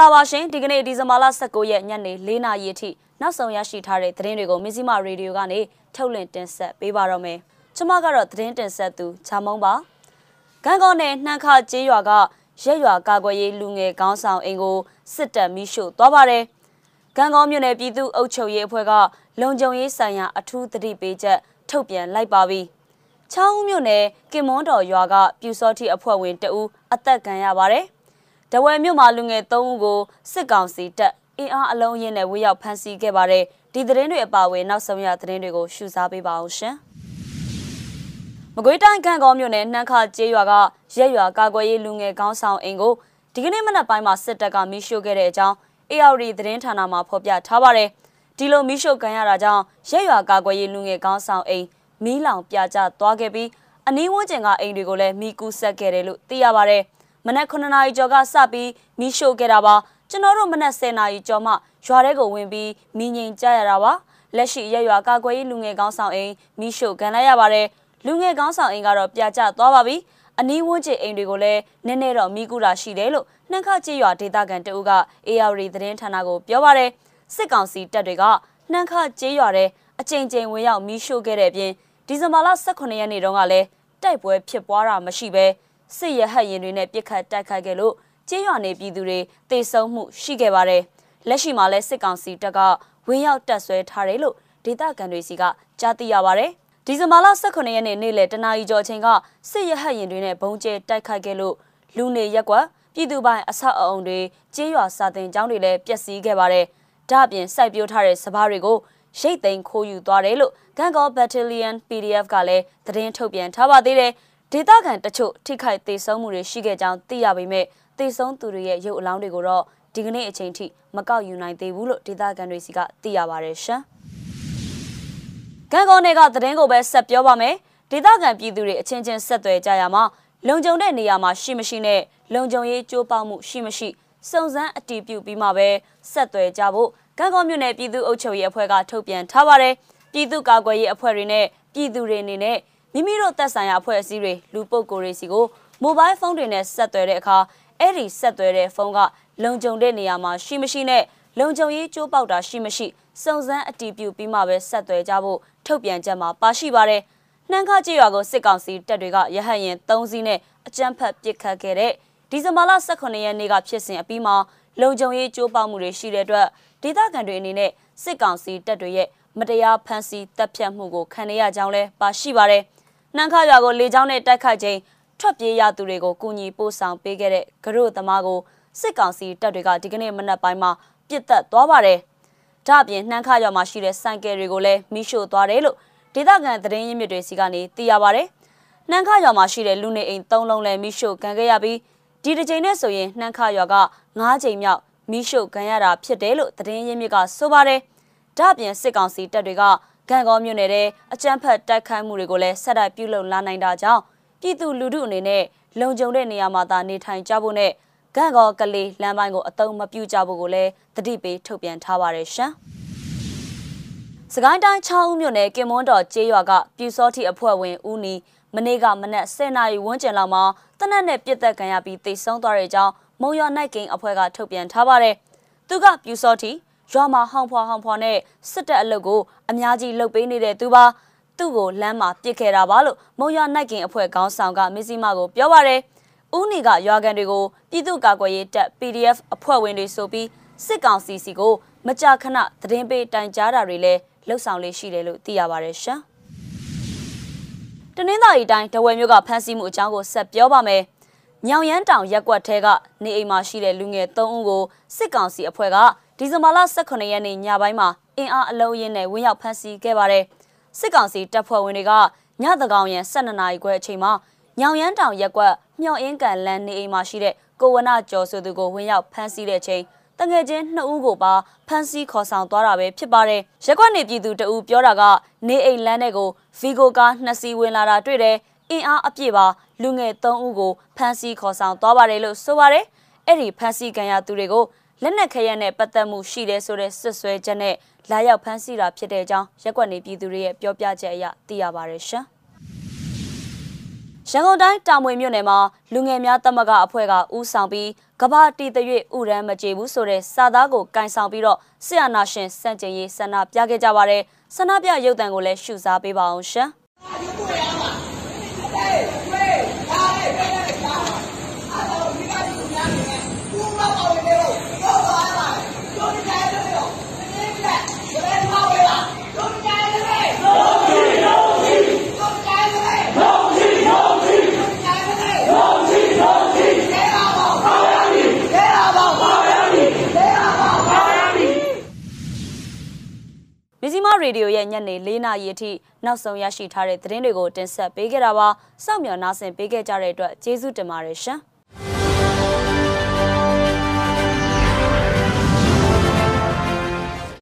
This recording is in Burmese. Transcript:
္ဂလာပါရှင်ဒီကနေ့ဒီဇင်ဘာလ19ရက်ညနေ4နာရီအထိနောက်ဆုံးရရှိထားတဲ့သတင်းတွေကိုမဇ္ဈိမရေဒီယိုကနေထုတ်လွှင့်တင်ဆက်ပေးပါတော့မယ်ကျွန်မကတော့သတင်းတင်ဆက်သူချာမုံပါကံကောနဲ့နှမ်းခကျေးရွာကရက်ရွာကာကွယ်ရေးလူငယ်ခေါင်းဆောင်အိမ်ကိုစစ်တပ်မိရှို့သွားပါတယ်ကံကောမြို့နယ်ပြည်သူ့အုပ်ချုပ်ရေးအဖွဲ့ကလုံခြုံရေးဆိုင်ရာအထူးသတိပေးချက်ထုတ်ပြန်လိုက်ပါပြီချောင်းဦးမြို့နယ်ကင်မွန်တော်ရွာကပြူစောတိအဖွဲ့ဝင်တဦးအသက်ခံရပါတယ်။။ တဝယ်မြို့မှာလူငယ်၃ဦးကိုစစ်ကောင်စီတပ်အင်အားအလုံးရင်းနဲ့ဝေရောက်ဖမ်းဆီးခဲ့ပါတယ်။ဒီသတင်းတွေအပါအဝင်နောက်ဆုံးရသတင်းတွေကိုရှုစားပေးပါအောင်ရှင်။မကွေးတိုင်းကံကောမြို့နယ်နှမ်းခကျေးရွာကရက်ရွာကာကွယ်ရေးလူငယ်ကောင်းဆောင်အိမ်ကိုဒီကနေ့မနက်ပိုင်းမှာစစ်တပ်ကမီးရှို့ခဲ့တဲ့အကြောင်း ARD သတင်းဌာနမှဖော်ပြထားပါတယ်။ဒီလိုမီးရှို့ခံရတာကြောင့်ရက်ရွာကာကွယ်ရေးလူငယ်ကောင်းဆောင်အိမ်မီးလောင်ပြကျသွားခဲ့ပြီးအနီးဝန်းကျင်ကအိမ်တွေကိုလည်းမီးကူးဆက်ခဲ့တယ်လို့သိရပါတယ်။ မနက်9နာရီကျော်ကစပြီးမီးရှို့ခဲ့တာပါကျွန်တော်တို့မနက်10နာရီကျော်မှရွာထဲကိုဝင်ပြီးမီးငိန်ကြရတာပါလက်ရှိရက်ရွာကာကွယ်ရေးလူငယ်ကောင်းဆောင်အိမ်မီးရှို့ခံလိုက်ရပါတယ်လူငယ်ကောင်းဆောင်အိမ်ကတော့ပြာကျသွားပါပြီအနီးဝန်းကျင်အိမ်တွေကိုလည်းနည်းနည်းတော့မိကူတာရှိတယ်လို့နှန့်ခကြေးရွာဒေသခံတအုပ်က AR သတင်းဌာနကိုပြောပါတယ်စစ်ကောင်စီတပ်တွေကနှန့်ခကြေးရွာတဲ့အကြိမ်ကြိမ်ဝင်ရောက်မီးရှို့ခဲ့တဲ့အပြင်ဒီဇင်ဘာလ18ရက်နေ့တုန်းကလည်းတိုက်ပွဲဖြစ်ပွားတာမရှိဘဲ စစ်ရဟတ်ရင်တွေနဲ့ပြစ်ခတ်တိုက်ခိုက်ခဲ့လို့ကျေးရွာနေပြည်သူတွေတေဆုံးမှုရှိခဲ့ပါတယ်။လက်ရှိမှာလည်းစစ်ကောင်စီတပ်ကဝင်းရောက်တက်ဆွဲထားတယ်လို့ဒေသခံတွေစီကကြားသိရပါတယ်။ဒီဇင်ဘာလ18ရက်နေ့နေ့လယ်တနာရီကျော်ချိန်ကစစ်ရဟတ်ရင်တွေနဲ့ဘုံကျဲတိုက်ခိုက်ခဲ့လို့လူနေရက်ကွက်ပြည်သူပိုင်းအဆောက်အအုံတွေကျေးရွာစာတင်ကျောင်းတွေလည်းပျက်စီးခဲ့ပါတယ်။ဒါ့အပြင်စိုက်ပျိုးထားတဲ့စပားတွေကိုရိတ်သိမ်းခိုးယူသွားတယ်လို့ဂန်ကော Battalion PDF ကလည်းသတင်းထုတ်ပြန်ထားပါသေးတယ်။ ဒေသခံတချို့ထိခိုက်သေးဆုံးမှုတွေရှိခဲ့ကြောင်းသိရပေမဲ့သေဆုံးသူတွေရဲ့ရုပ်အလောင်းတွေကိုတော့ဒီကနေ့အချိန်ထိမကောက်ယူနိုင်သေးဘူးလို့ဒေသခံတွေစီကသိရပါတယ်ရှင်။ကံကောနယ်ကသတင်းကိုပဲဆက်ပြောပါမယ်။ဒေသခံပြည်သူတွေအချင်းချင်းဆက်သွယ်ကြရမှာလုံခြုံတဲ့နေရာမှာရှိမရှိနဲ့လုံခြုံရေးကြိုးပေါမှုရှိမရှိစုံစမ်းအတည်ပြုပြီးမှပဲဆက်သွယ်ကြဖို့ကံကောမြို့နယ်ပြည်သူ့အုပ်ချုပ်ရေးအဖွဲ့ကထုတ်ပြန်ထားပါတယ်။ပြည်သူ့ကာကွယ်ရေးအဖွဲ့တွေနဲ့ပြည်သူတွေအနေနဲ့ မိမိတို့သက်ဆိုင်ရာအဖွဲ့အစည်းတွေလူပုဂ္ဂိုလ်တွေစီကိုမိုဘိုင်းဖုန်းတွေနဲ့ဆက်သွယ်တဲ့အခါအဲ့ဒီဆက်သွယ်တဲ့ဖုန်းကလုံခြုံတဲ့နေရာမှာရှိမရှိနဲ့လုံခြုံရေးကြိုးပေါက်တာရှိမရှိစုံစမ်းအတည်ပြုပြီးမှပဲဆက်သွယ်ကြဖို့ထုတ်ပြန်ချက်မှာပါရှိပါတယ်။နှမ်းခကြေးရွာကိုစစ်ကောင်စီတပ်တွေကရဟတ်ရင်၃စီးနဲ့အကြမ်းဖက်ပစ်ခတ်ခဲ့တဲ့ဒီဇင်ဘာလ18ရက်နေ့ကဖြစ်စဉ်အပြီးမှာလုံခြုံရေးကြိုးပေါက်မှုတွေရှိတဲ့အတွက်ဒေသခံတွေအနေနဲ့စစ်ကောင်စီတပ်တွေရဲ့မတရားဖမ်းဆီးတပ်ဖြတ်မှုကိုခံရကြောင်းလဲပါရှိပါတယ်။ နှမ်းခရွာကိုလေကြောင်းနဲ့တိုက်ခိုက်ခြင်းထွက်ပြေးရသူတွေကိုကူညီပို့ဆောင်ပေးခဲ့တဲ့ဂရုသမားကိုစစ်ကောင်စီတပ်တွေကဒီကနေ့မနက်ပိုင်းမှာပြစ်တက်သွားပါတယ်။ဒါ့အပြင်နှမ်းခရွာမှာရှိတဲ့စိုက်ကယ်တွေကိုလည်းမိရှို့သွားတယ်လို့ဒေသခံသတင်းရင်းမြစ်တွေစီကနေသိရပါတယ်။နှမ်းခရွာမှာရှိတဲ့လူနေအိမ်၃လုံးလည်းမိရှို့ခံခဲ့ရပြီးဒီတစ်ချိန်နဲ့ဆိုရင်နှမ်းခရွာက၅ချိန်မြောက်မိရှို့ခံရတာဖြစ်တယ်လို့သတင်းရင်းမြစ်ကဆိုပါတယ်။ဒါ့အပြင်စစ်ကောင်စီတပ်တွေက ကံကောမြို့နယ်ထဲအကြမ်းဖက်တိုက်ခိုက်မှုတွေကိုလည်းဆက်တိုက်ပြုလုပ်လာနိုင်တာကြောင့်ပြည်သူလူထုအနေနဲ့လုံခြုံတဲ့နေရာမှာသာနေထိုင်ကြဖို့နဲ့ကံကောကလေးလမ်းပိုင်းကိုအတုံးမပြုကြဖို့ကိုလည်းတတိပေးထုတ်ပြန်ထားပါတယ်ရှင်။စကိုင်းတိုင်း6ဦးမြို့နယ်ကင်မွန်းတော်ကျေးရွာကပြူစောတိအဖွဲ့ဝင်ဦးနီမနေ့ကမနက်10နာရီဝန်းကျင်လောက်မှာတနက်နဲ့ပြစ်သက်ခံရပြီးတိတ်ဆုံးသွားတဲ့အကြောင်းမုံရနိုင်ကိန်းအဖွဲ့ကထုတ်ပြန်ထားပါတယ်။သူကပြူစောတိ ရွာမှာဟောင်ဖွာဟောင်ဖွာနဲ့စစ်တပ်အလုပ်ကိုအများကြီးလုပ်ပေးနေတဲ့သူပါသူ့ကိုလမ်းမှာပြစ်ခဲ့တာပါလို့မုံရနိုင်ကင်အဖွဲ့ခေါင်းဆောင်ကမစ္စည်းမကိုပြောပါရယ်ဦးနီကရွာကန်တွေကိုပြည်သူ့ကာကွယ်ရေးတပ် PDF အဖွဲ့ဝင်တွေဆိုပြီးစစ်ကောင်စီစီကိုမကြာခဏသတင်းပေးတိုင်ကြားတာတွေလည်းလှုပ်ဆောင်လေးရှိတယ်လို့သိရပါတယ်ရှင်။တနင်္သာရီတိုင်းတဝယ်မြို့ကဖမ်းဆီးမှုအကြောင်းကိုဆက်ပြောပါမယ်။ညောင်ရမ်းတောင်ရက်ကွက်ထဲကနေအိမ်မှာရှိတဲ့လူငယ်၃ဦးကိုစစ်ကောင်စီအဖွဲ့က ဒီဇင်ဘာလ18ရက်နေ့ညပိုင်းမှာအင်အားအလုံးရင်းနဲ့ဝင်းရောက်ဖမ်းဆီးခဲ့ပါတယ်။စစ်ကောင်စီတပ်ဖွဲ့ဝင်တွေကညသကောင်ရန်12နာရီခွဲအချိန်မှာညောင်ရမ်းတောင်ရက်ကွက်မြောက်အင်းကန်လန်းနေအိမ်မှာရှိတဲ့ကိုဝနကျော်ဆိုသူကိုဝင်းရောက်ဖမ်းဆီးတဲ့အချိန်တငယ်ချင်းနှစ်ဦးကိုပါဖမ်းဆီးခေါ်ဆောင်သွားတာပဲဖြစ်ပါတယ်။ရက်ကွက်နေပြည်သူတအူပြောတာကနေအိမ်လန်းတဲ့ကိုဗီဂိုကားနှစ်စီးဝင်လာတာတွေ့တယ်။အင်အားအပြည့်ပါလူငယ်၃ဦးကိုဖမ်းဆီးခေါ်ဆောင်သွားပါတယ်လို့ဆိုပါတယ်။အဲ့ဒီဖမ်းဆီးခံရသူတွေကို လက်နက်ခရက်နဲ့ပတ်သက်မှုရှိတယ်ဆိုတဲ့ဆွဆွဲချက်နဲ့လာရောက်ဖမ်းဆီးတာဖြစ်တဲ့အကြောင်းရက်ွက်နေပြည်သူတွေရဲ့ပြောပြချက်အရသိရပါတယ်ရှင်။ရန်ကုန်တိုင်းတာမွေမြို့နယ်မှာလူငယ်များတမကအဖွဲ့ကဦးဆောင်ပြီးကဘာတီတရွေ့ဥရန်မကြေဘူးဆိုတဲ့စာသားကိုကင်ဆောင်ပြီးတော့ဆီယနာရှင်စန့်ကျင်ရေးဆန္ဒပြခဲ့ကြပါတယ်ဆန္ဒပြရုပ်တံကိုလည်းရှုစားပေးပါအောင်ရှင် ရေဒီယိုရဲ့ညနေ၄နာရီအထိနောက်ဆုံးရရှိထားတဲ့သတင်းတွေကိုတင်ဆက်ပေးခဲ့တာပါစောင့်မျှော်နားဆင်ပေးခဲ့ကြတဲ့အတွက်ကျေးဇူးတင်ပါတယ်ရှင်။